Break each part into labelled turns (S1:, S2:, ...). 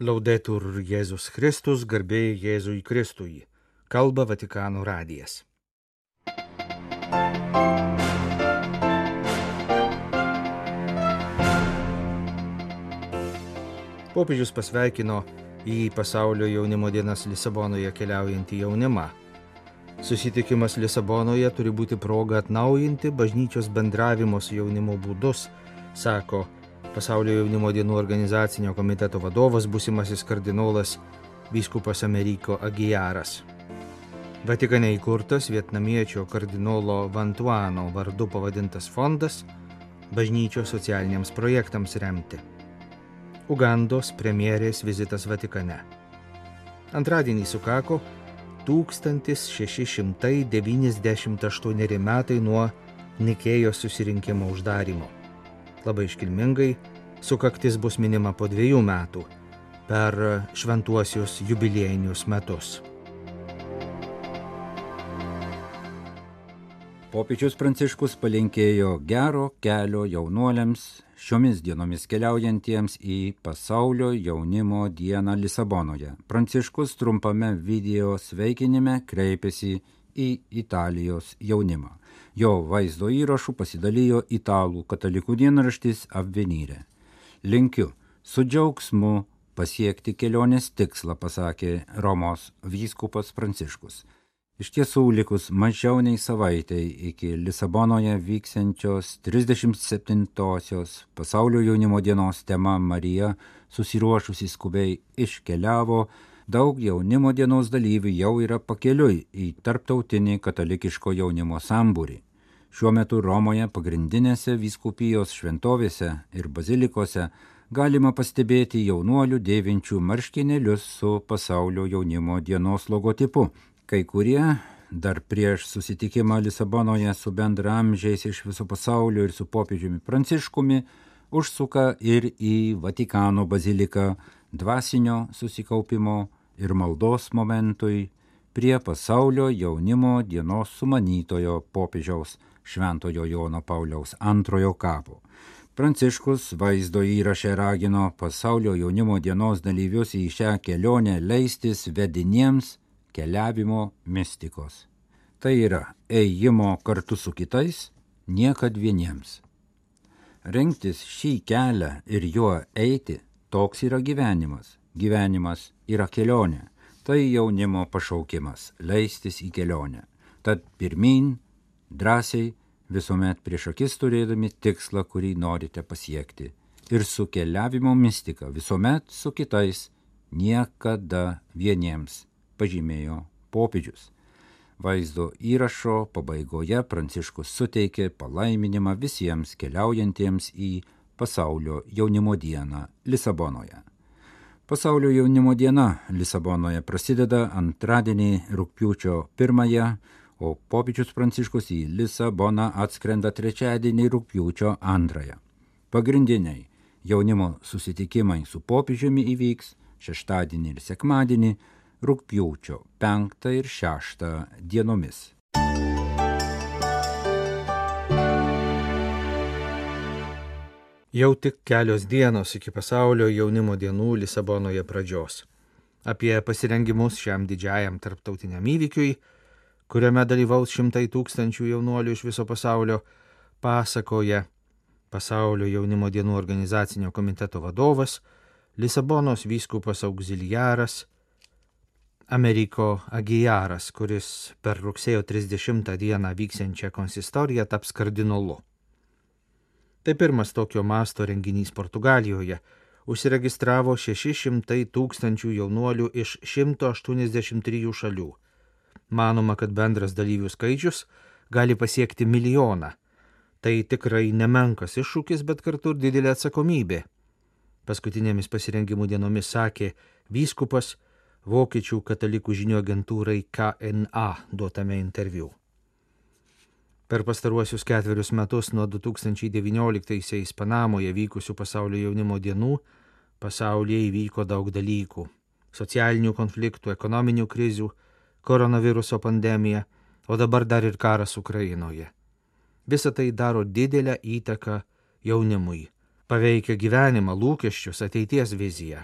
S1: Laudetur Jėzus Kristus, garbėjai Jėzui Kristui. Kalba Vatikano radijas. Popiežius pasveikino į pasaulio jaunimo dienas Lisabonoje keliaujantį jaunimą. Susitikimas Lisabonoje turi būti proga atnaujinti bažnyčios bendravimo su jaunimu būdus, sako Pasaulio jaunimo dienų organizacinio komiteto vadovas busimasis kardinolas vyskupas Ameriko Agijaras. Vatikane įkurtas vietnamiečio kardinolo Vantuano vardu pavadintas fondas bažnyčios socialiniams projektams remti. Ugandos premjerės vizitas Vatikane. Antradienį sukako 1698 metai nuo Nikėjos susirinkimo uždarimo. Labai iškilmingai sukaktis bus minima po dviejų metų per šventuosius jubiliejinius metus.
S2: Popiežius Pranciškus palinkėjo gero kelio jaunuoliams šiomis dienomis keliaujantiems į pasaulio jaunimo dieną Lisabonoje. Pranciškus trumpame video sveikinime kreipėsi į Italijos jaunimą. Jo vaizdo įrašų pasidalijo italų katalikų dienraštis Avvenyrė. Linkiu su džiaugsmu pasiekti kelionės tikslą, pasakė Romos vyskupas Pranciškus. Iš tiesų, likus mažiau nei savaitei iki Lisabonoje vyksiančios 37-osios pasaulio jaunimo dienos tema Marija susiruošusi skubiai iškeliavo, daug jaunimo dienos dalyvių jau yra pakeliui į tarptautinį katalikiško jaunimo sambūrį. Šiuo metu Romoje pagrindinėse vyskupijos šventovėse ir bazilikose galima pastebėti jaunuolių dėvinčių marškinėlius su pasaulio jaunimo dienos logotipu Kai kurie dar prieš susitikimą Lisabonoje su bendramžiais iš viso pasaulio ir su popiežiumi Pranciškumi užsuka ir į Vatikano baziliką dvasinio susikaupimo ir maldos momentui prie pasaulio jaunimo dienos sumanytojo popiežiaus Šventojo Jono Pauliaus antrojo kapo. Pranciškus vaizdo įrašę ragino pasaulio jaunimo dienos dalyvius į šią kelionę leistis vediniems keliavimo mistikos. Tai yra ėjimo kartu su kitais, niekad vieniems. Rinktis šį kelią ir juo eiti, toks yra gyvenimas. Gyvenimas yra kelionė. Tai jaunimo pašaukimas - leistis į kelionę. Tad pirmin, drąsiai, visuomet prieš akis turėdami tikslą, kurį norite pasiekti. Ir su keliavimo mistika visuomet su kitais, niekada vieniems pažymėjo popiežius. Vaizdo įrašo pabaigoje Pranciškus suteikė palaiminimą visiems keliaujantiems į pasaulio jaunimo dieną Lisabonoje. Pasaulio jaunimo diena Lisabonoje prasideda antradienį rūpiučio pirmąją, o popiežius Pranciškus į Lisaboną atskrenda trečiadienį rūpiučio antrąją. Pagrindiniai jaunimo susitikimai su popiežiumi įvyks šeštadienį ir sekmadienį, rūpjūčio 5 ir 6 dienomis.
S1: Jau tik kelios dienos iki pasaulio jaunimo dienų Lisabonoje pradžios. Apie pasirengimus šiam didžiajam tarptautiniam įvykiui, kuriame dalyvaus šimtai tūkstančių jaunuolių iš viso pasaulio, pasakoja pasaulio jaunimo dienų organizacinio komiteto vadovas, Lisabonos vyskupas auxiliaras Ameriko Agijaras, kuris per rugsėjo 30 dieną vyksiančią konsistoriją taps kardinolu. Tai pirmas tokio masto renginys Portugalijoje. Užsiregistravo 600 tūkstančių jaunuolių iš 183 šalių. Manoma, kad bendras dalyvių skaičius gali pasiekti milijoną. Tai tikrai nemenkas iššūkis, bet kartu ir didelė atsakomybė. Paskutinėmis pasirengimų dienomis sakė vyskupas, vokiečių katalikų žinių agentūrai KNA duotame interviu. Per pastaruosius ketverius metus nuo 2019-aisiais Panamoje vykusių pasaulio jaunimo dienų pasaulyje įvyko daug dalykų - socialinių konfliktų, ekonominių krizių, koronaviruso pandemija, o dabar dar ir karas Ukrainoje. Visa tai daro didelę įtaką jaunimui, paveikia gyvenimą, lūkesčius, ateities viziją.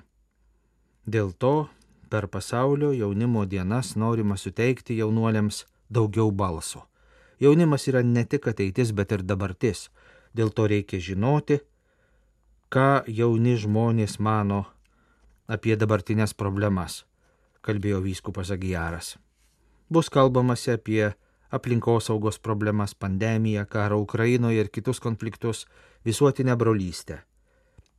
S1: Dėl to per pasaulio jaunimo dienas norima suteikti jaunuoliams daugiau balso. Jaunimas yra ne tik ateitis, bet ir dabartis. Dėl to reikia žinoti, ką jauni žmonės mano apie dabartinės problemas, kalbėjo vyskupas Agijaras. Bus kalbamasi apie aplinkosaugos problemas, pandemiją, karą Ukrainoje ir kitus konfliktus, visuotinę brolystę.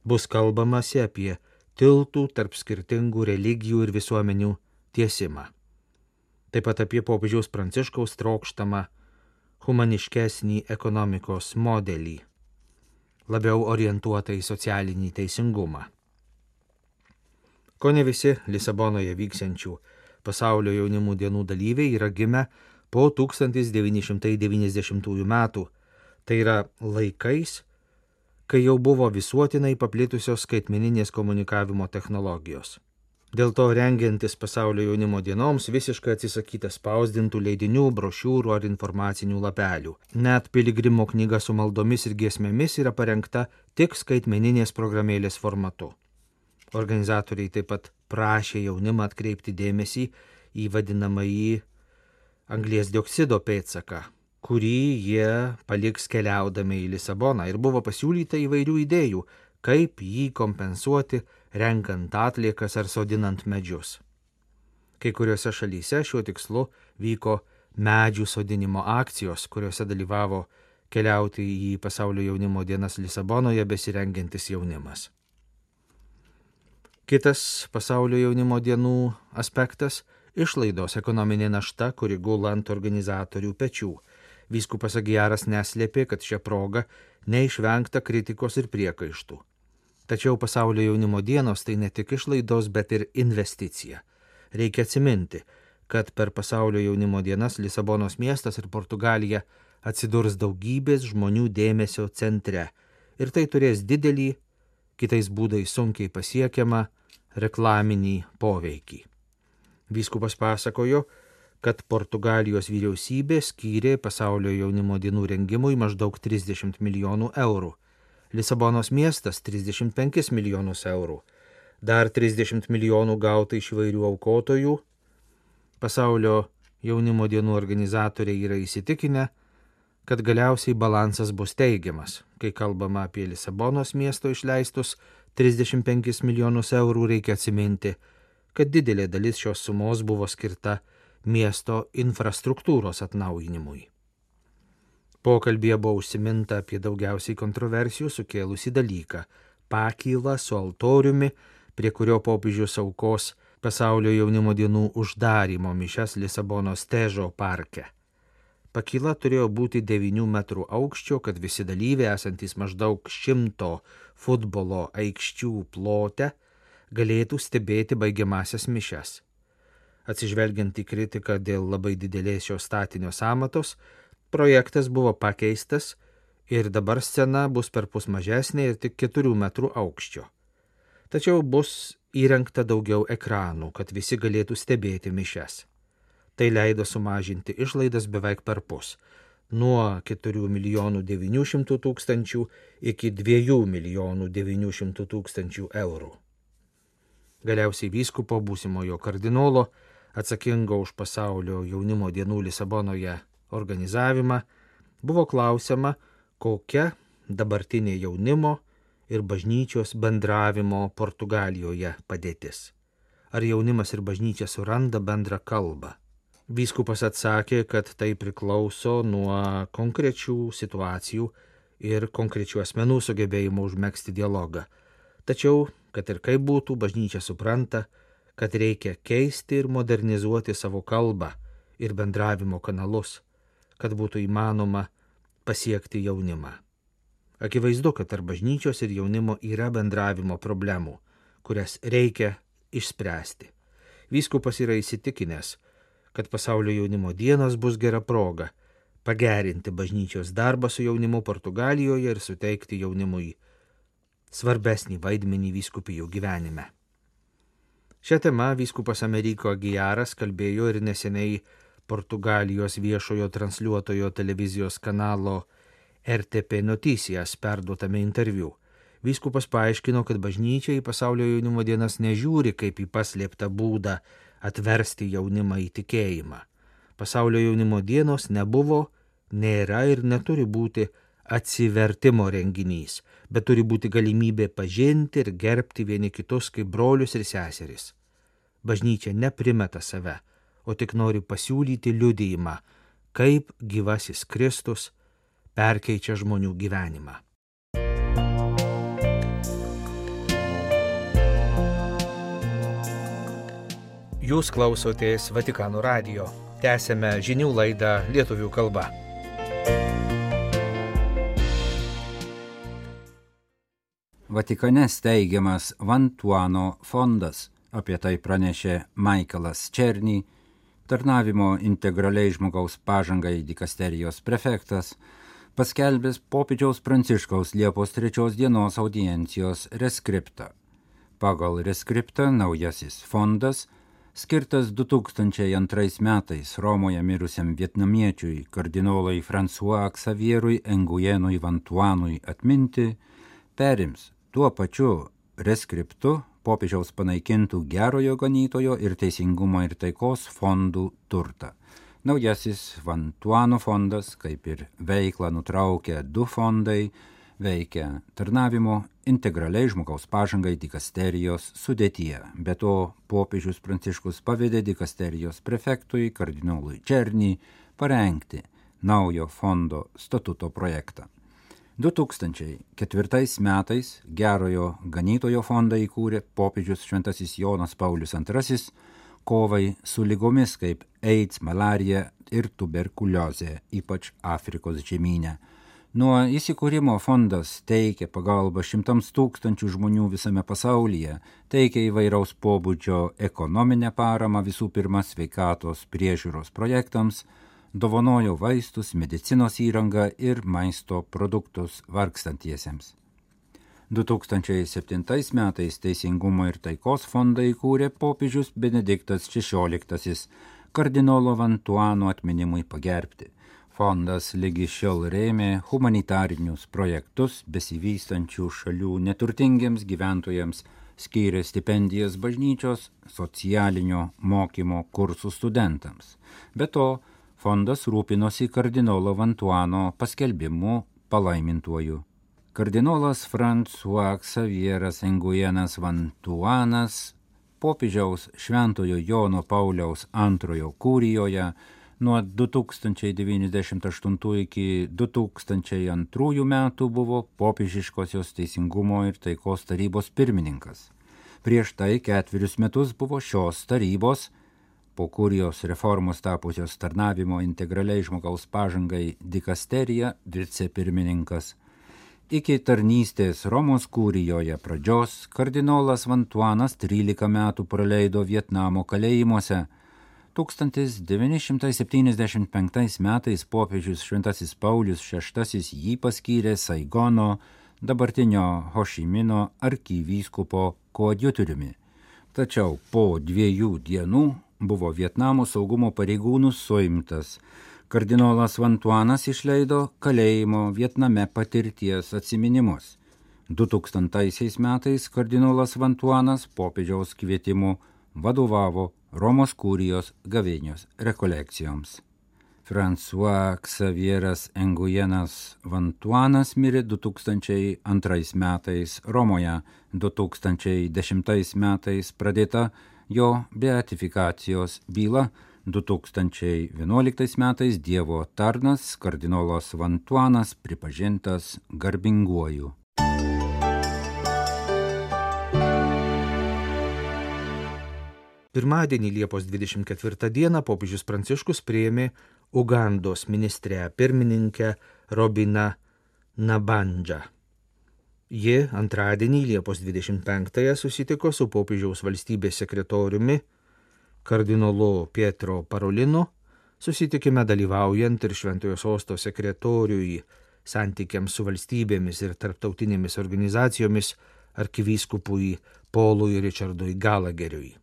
S1: Bus kalbamasi apie tiltų tarp skirtingų religijų ir visuomenių tiesimą. Taip pat apie popiežiaus pranciškaus trokštamą humaniškesnį ekonomikos modelį, labiau orientuotą į socialinį teisingumą. Ko ne visi Lisabonoje vyksiančių pasaulio jaunimų dienų dalyviai yra gimę po 1990 metų, tai yra laikais, kai jau buvo visuotinai paplitusios skaitmeninės komunikavimo technologijos. Dėl to rengiantis pasaulio jaunimo dienoms visiškai atsisakyta spausdintų leidinių, brošiūrų ar informacinių lapelių. Net piligrimo knyga su maldomis ir giesmėmis yra parengta tik skaitmeninės programėlės formatu. Organizatoriai taip pat prašė jaunimą atkreipti dėmesį į vadinamąjį anglies dioksido pėtsaką, kurį jie paliks keliaudami į Lisaboną ir buvo pasiūlyta įvairių idėjų, kaip jį kompensuoti, renkant atliekas ar sodinant medžius. Kai kuriuose šalyse šiuo tikslu vyko medžių sodinimo akcijos, kuriuose dalyvavo keliauti į pasaulio jaunimo dienas Lisabonoje besirengiantis jaunimas. Kitas pasaulio jaunimo dienų aspektas išlaidos ekonominė našta, kuri gula ant organizatorių pečių. Vyskupas Agijaras neslėpė, kad šią progą neišvengta kritikos ir priekaištų. Tačiau pasaulio jaunimo dienos tai ne tik išlaidos, bet ir investicija. Reikia atsiminti, kad per pasaulio jaunimo dienas Lisabonos miestas ir Portugalija atsidurs daugybės žmonių dėmesio centre ir tai turės didelį, kitais būdais sunkiai pasiekiamą reklaminį poveikį. Vyskupas pasakojo, kad Portugalijos vyriausybė skyrė pasaulio jaunimo dienų rengimui maždaug 30 milijonų eurų, Lisabonos miestas 35 milijonus eurų, dar 30 milijonų gauta iš įvairių aukotojų. Pasaulio jaunimo dienų organizatoriai yra įsitikinę, kad galiausiai balansas bus teigiamas. Kai kalbama apie Lisabonos miesto išleistus 35 milijonus eurų, reikia atsiminti, kad didelė dalis šios sumos buvo skirta miesto infrastruktūros atnaujinimui. Pokalbėje buvo užsiminta apie daugiausiai kontroversijų sukėlusi dalyką - pakylą su altoriumi, prie kurio popiežius aukos pasaulio jaunimo dienų uždarimo mišes Lisabonos težo parke. Pakyla turėjo būti 9 metrų aukščio, kad visi dalyviai esantys maždaug 100 futbolo aikščių plote galėtų stebėti baigiamasias mišes. Atsižvelgiant į kritiką dėl labai didelės šio statinio samatos, projektas buvo pakeistas ir dabar scena bus per pus mažesnė ir tik 4 metrų aukščio. Tačiau bus įrengta daugiau ekranų, kad visi galėtų stebėti mišes. Tai leido sumažinti išlaidas beveik per pus - nuo 4 milijonų 900 tūkstančių iki 2 milijonų 900 tūkstančių eurų. Galiausiai vyskupo būsimojo kardinolo, atsakingo už pasaulio jaunimo dienų Lisabonoje organizavimą, buvo klausima, kokia dabartinė jaunimo ir bažnyčios bendravimo Portugalijoje padėtis. Ar jaunimas ir bažnyčia suranda bendrą kalbą? Vyskupas atsakė, kad tai priklauso nuo konkrečių situacijų ir konkrečių asmenų sugebėjimo užmėgsti dialogą. Tačiau kad ir kaip būtų, bažnyčia supranta, kad reikia keisti ir modernizuoti savo kalbą ir bendravimo kanalus, kad būtų įmanoma pasiekti jaunimą. Akivaizdu, kad tarp bažnyčios ir jaunimo yra bendravimo problemų, kurias reikia išspręsti. Vyskupas yra įsitikinęs, kad pasaulio jaunimo dienos bus gera proga pagerinti bažnyčios darbą su jaunimu Portugalijoje ir suteikti jaunimui svarbesnį vaidmenį vyskupijų gyvenime. Šią temą vyskupas Ameriko Agijaras kalbėjo ir neseniai Portugalijos viešojo transliuotojo televizijos kanalo RTP Noticijas perduotame interviu. Vyskupas paaiškino, kad bažnyčia į pasaulio jaunimo dienas nežiūri kaip į paslėptą būdą atversti jaunimą į tikėjimą. Pasaulio jaunimo dienos nebuvo, nėra ir neturi būti atsivertimo renginys, bet turi būti galimybė pažinti ir gerbti vieni kitus kaip brolius ir seseris. Bažnyčia neprimeta save, o tik nori pasiūlyti liudijimą, kaip gyvasis Kristus perkeičia žmonių gyvenimą. Jūs klausotės Vatikano radio. Tęsėme žinių laidą lietuvių kalba.
S2: Vatikane steigiamas Vantuano fondas. Apie tai pranešė Michaelas Černy, tarnavimo integraliai žmogaus pažangai dikasterijos prefektas, paskelbęs popidžiaus Pranciškaus Liepos 3 dienos audiencijos reskriptą. Pagal reskriptą naujasis fondas skirtas 2002 metais Romoje mirusiam vietnamiečiui kardinolai François Xavierui Enguyenui Vantuanui atminti, perims tuo pačiu reskriptu popiežiaus panaikintų gerojo ganytojo ir teisingumo ir taikos fondų turtą. Naujasis Vantuano fondas, kaip ir veiklą nutraukę du fondai, veikia tarnavimo integraliai žmogaus pažangai dikasterijos sudėtyje. Be to, popiežius Pranciškus pavedė dikasterijos prefektui kardinolui Černį parengti naujo fondo statuto projektą. 2004 metais gerojo ganytojo fondą įkūrė popiežius Šventasis Jonas Paulius II kovai su lygomis kaip AIDS, malarija ir tuberkuliozė, ypač Afrikos žemynė. Nuo įsikūrimo fondas teikia pagalbą šimtams tūkstančių žmonių visame pasaulyje, teikia įvairaus pobūdžio ekonominę paramą visų pirma sveikatos priežiūros projektams, dovanojo vaistus, medicinos įrangą ir maisto produktus vargstantiesiems. 2007 metais Teisingumo ir taikos fondą įkūrė popiežius Benediktas XVI kardinolo Vantuano atminimui pagerbti. Fondas lygi šiol rėmė humanitarinius projektus besivystančių šalių neturtingiems gyventojams, skyrė stipendijas bažnyčios, socialinio mokymo kursų studentams. Be to, fondas rūpinosi kardinolo Vantuano paskelbimu palaimintuoju. Kardinolas François Xavieras Engujenas Vantuanas popiežiaus Šventojo Jono Pauliaus antrojo kūrijoje nuo 2098 iki 2002 metų buvo popiežiškosios teisingumo ir taikos tarybos pirmininkas. Prieš tai ketverius metus buvo šios tarybos po kurijos reformos tapusios tarnavimo integraliai žmogaus pažangai dikasterija vicepirmininkas. Iki tarnystės Romos kūrijoje pradžios kardinolas Vantuanas 13 metų praleido Vietnamo kalėjimuose. 1975 metais popiežius Šventasis Paulius VI jį paskyrė Saigono, dabartinio Hošimino arkivyskupo koadjutoriumi. Tačiau po dviejų dienų buvo Vietnamo saugumo pareigūnų suimtas. Kardinolas Vantuanas išleido kalėjimo Vietname patirties atsiminimus. 2000 metais kardinolas Vantuanas popiežiaus kvietimu vadovavo Romos kūrijos gavėnios rekolekcijoms. François Xavieras Engujenas Vantuanas mirė 2002 metais Romoje, 2010 metais pradėta jo beatifikacijos byla 2011 metais Dievo tarnas kardinolas Vantuanas pripažintas garbinguoju.
S1: Pirmadienį Liepos 24 dieną popiežius Pranciškus prieimė Ugandos ministrę pirmininkę Robiną Nabandžą. Ji antradienį Liepos 25-ąją susitiko su popiežiaus valstybės sekretoriumi kardinolu Pietro Parolinu, susitikime dalyvaujant ir Šventojo sosto sekretoriui santykiams su valstybėmis ir tarptautinėmis organizacijomis arkivyskupui Polui Richardui Galageriui.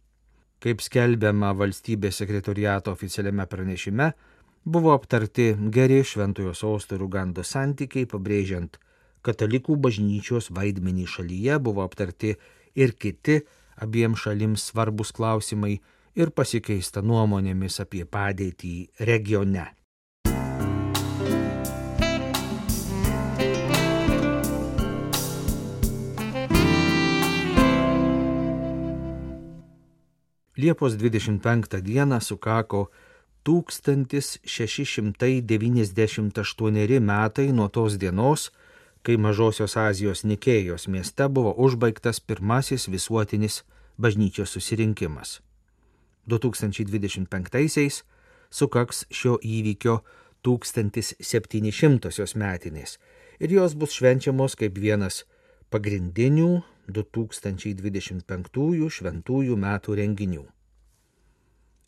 S1: Kaip skelbiama valstybės sekretoriato oficialiame pranešime, buvo aptarti geri Šventojo sosto ir Ugandos santykiai, pabrėžiant katalikų bažnyčios vaidmenį šalyje, buvo aptarti ir kiti abiem šalims svarbus klausimai ir pasikeista nuomonėmis apie padėtį regione. Liepos 25 dieną sukako 1698 metai nuo tos dienos, kai Mažosios Azijos Nikėjos mieste buvo užbaigtas pirmasis visuotinis bažnyčios susirinkimas. 2025-aisiais sukaks šio įvykio 1700 metinės ir jos bus švenčiamos kaip vienas pagrindinių 2025 šventųjų metų renginių.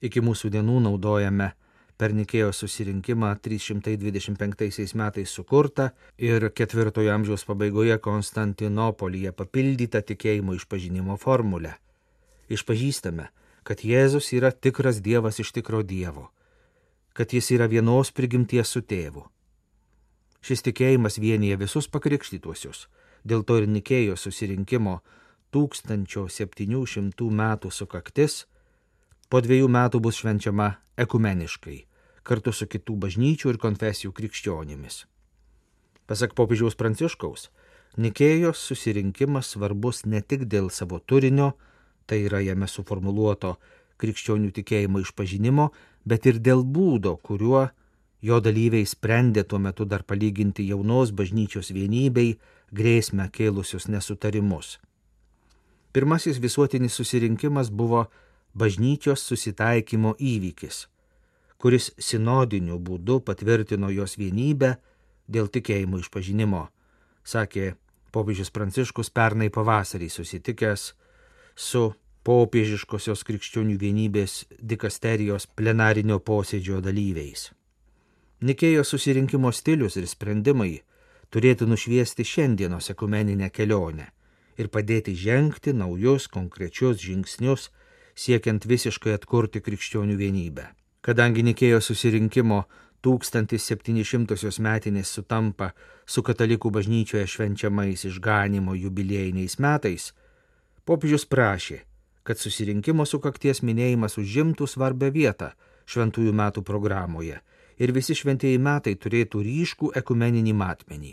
S1: Iki mūsų dienų naudojame per Nikėjo susirinkimą 325 metais sukurtą ir ketvirtojo amžiaus pabaigoje Konstantinopolyje papildytą tikėjimo išpažinimo formulę. Išpažįstame, kad Jėzus yra tikras Dievas iš tikro Dievo, kad jis yra vienos prigimties su tėvu. Šis tikėjimas vienyje visus pakrikštytuosius, dėl to ir Nikėjo susirinkimo 1700 metų sukaktis po dviejų metų bus švenčiama ekumeniškai, kartu su kitų bažnyčių ir konfesijų krikščionimis. Pasak popiežiaus Pranciškaus, Nikėjos susirinkimas svarbus ne tik dėl savo turinio, tai yra jame suformuluoto krikščionių tikėjimo išpažinimo, bet ir dėl būdo, kuriuo jo dalyviai sprendė tuo metu dar palyginti jaunos bažnyčios vienybei grėsmę kėlusius nesutarimus. Pirmasis visuotinis susirinkimas buvo bažnyčios susitaikymo įvykis kuris sinodiniu būdu patvirtino jos vienybę dėl tikėjimo išpažinimo, sakė popiežius Pranciškus pernai pavasarį susitikęs su popiežiškosios krikščionių vienybės dikasterijos plenarinio posėdžio dalyviais. Nikėjo susirinkimo stilius ir sprendimai turėtų nušviesti šiandienos ekumeninę kelionę ir padėti žengti naujus konkrečius žingsnius siekiant visiškai atkurti krikščionių vienybę. Kadangi Nikėjo susirinkimo 1700 metinės sutampa su katalikų bažnyčioje švenčiamais išganimo jubiliejiniais metais, popiežius prašė, kad susirinkimo sukakties minėjimas užimtų svarbę vietą šventųjų metų programoje ir visi šventieji metai turėtų ryškų ekumeninį matmenį.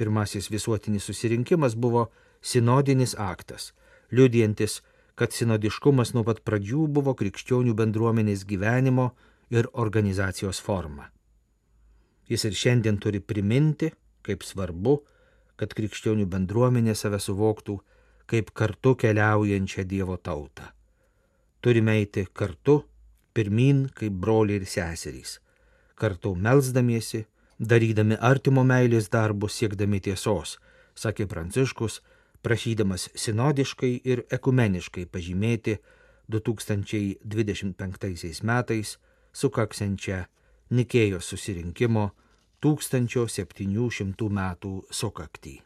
S1: Pirmasis visuotinis susirinkimas buvo sinodinis aktas, liudijantis kad sinodiškumas nuo pat pradžių buvo krikščionių bendruomenės gyvenimo ir organizacijos forma. Jis ir šiandien turi priminti, kaip svarbu, kad krikščionių bendruomenė save suvoktų kaip kartu keliaujančią Dievo tautą. Turime eiti kartu, pirmin kaip broliai ir seserys, kartu melzdamiesi, darydami artimo meilės darbus siekdami tiesos, sakė Pranciškus prašydamas sinodiškai ir ekumeniškai pažymėti 2025 metais sukaksiančią Nikėjos susirinkimo 1700 metų sukaktį.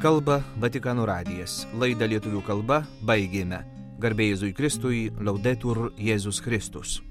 S1: Kalba Vatikano radijas. Laidą lietuvių kalba baigėme. Garbėjai Jėzui Kristui, laudetur Jėzus Kristus.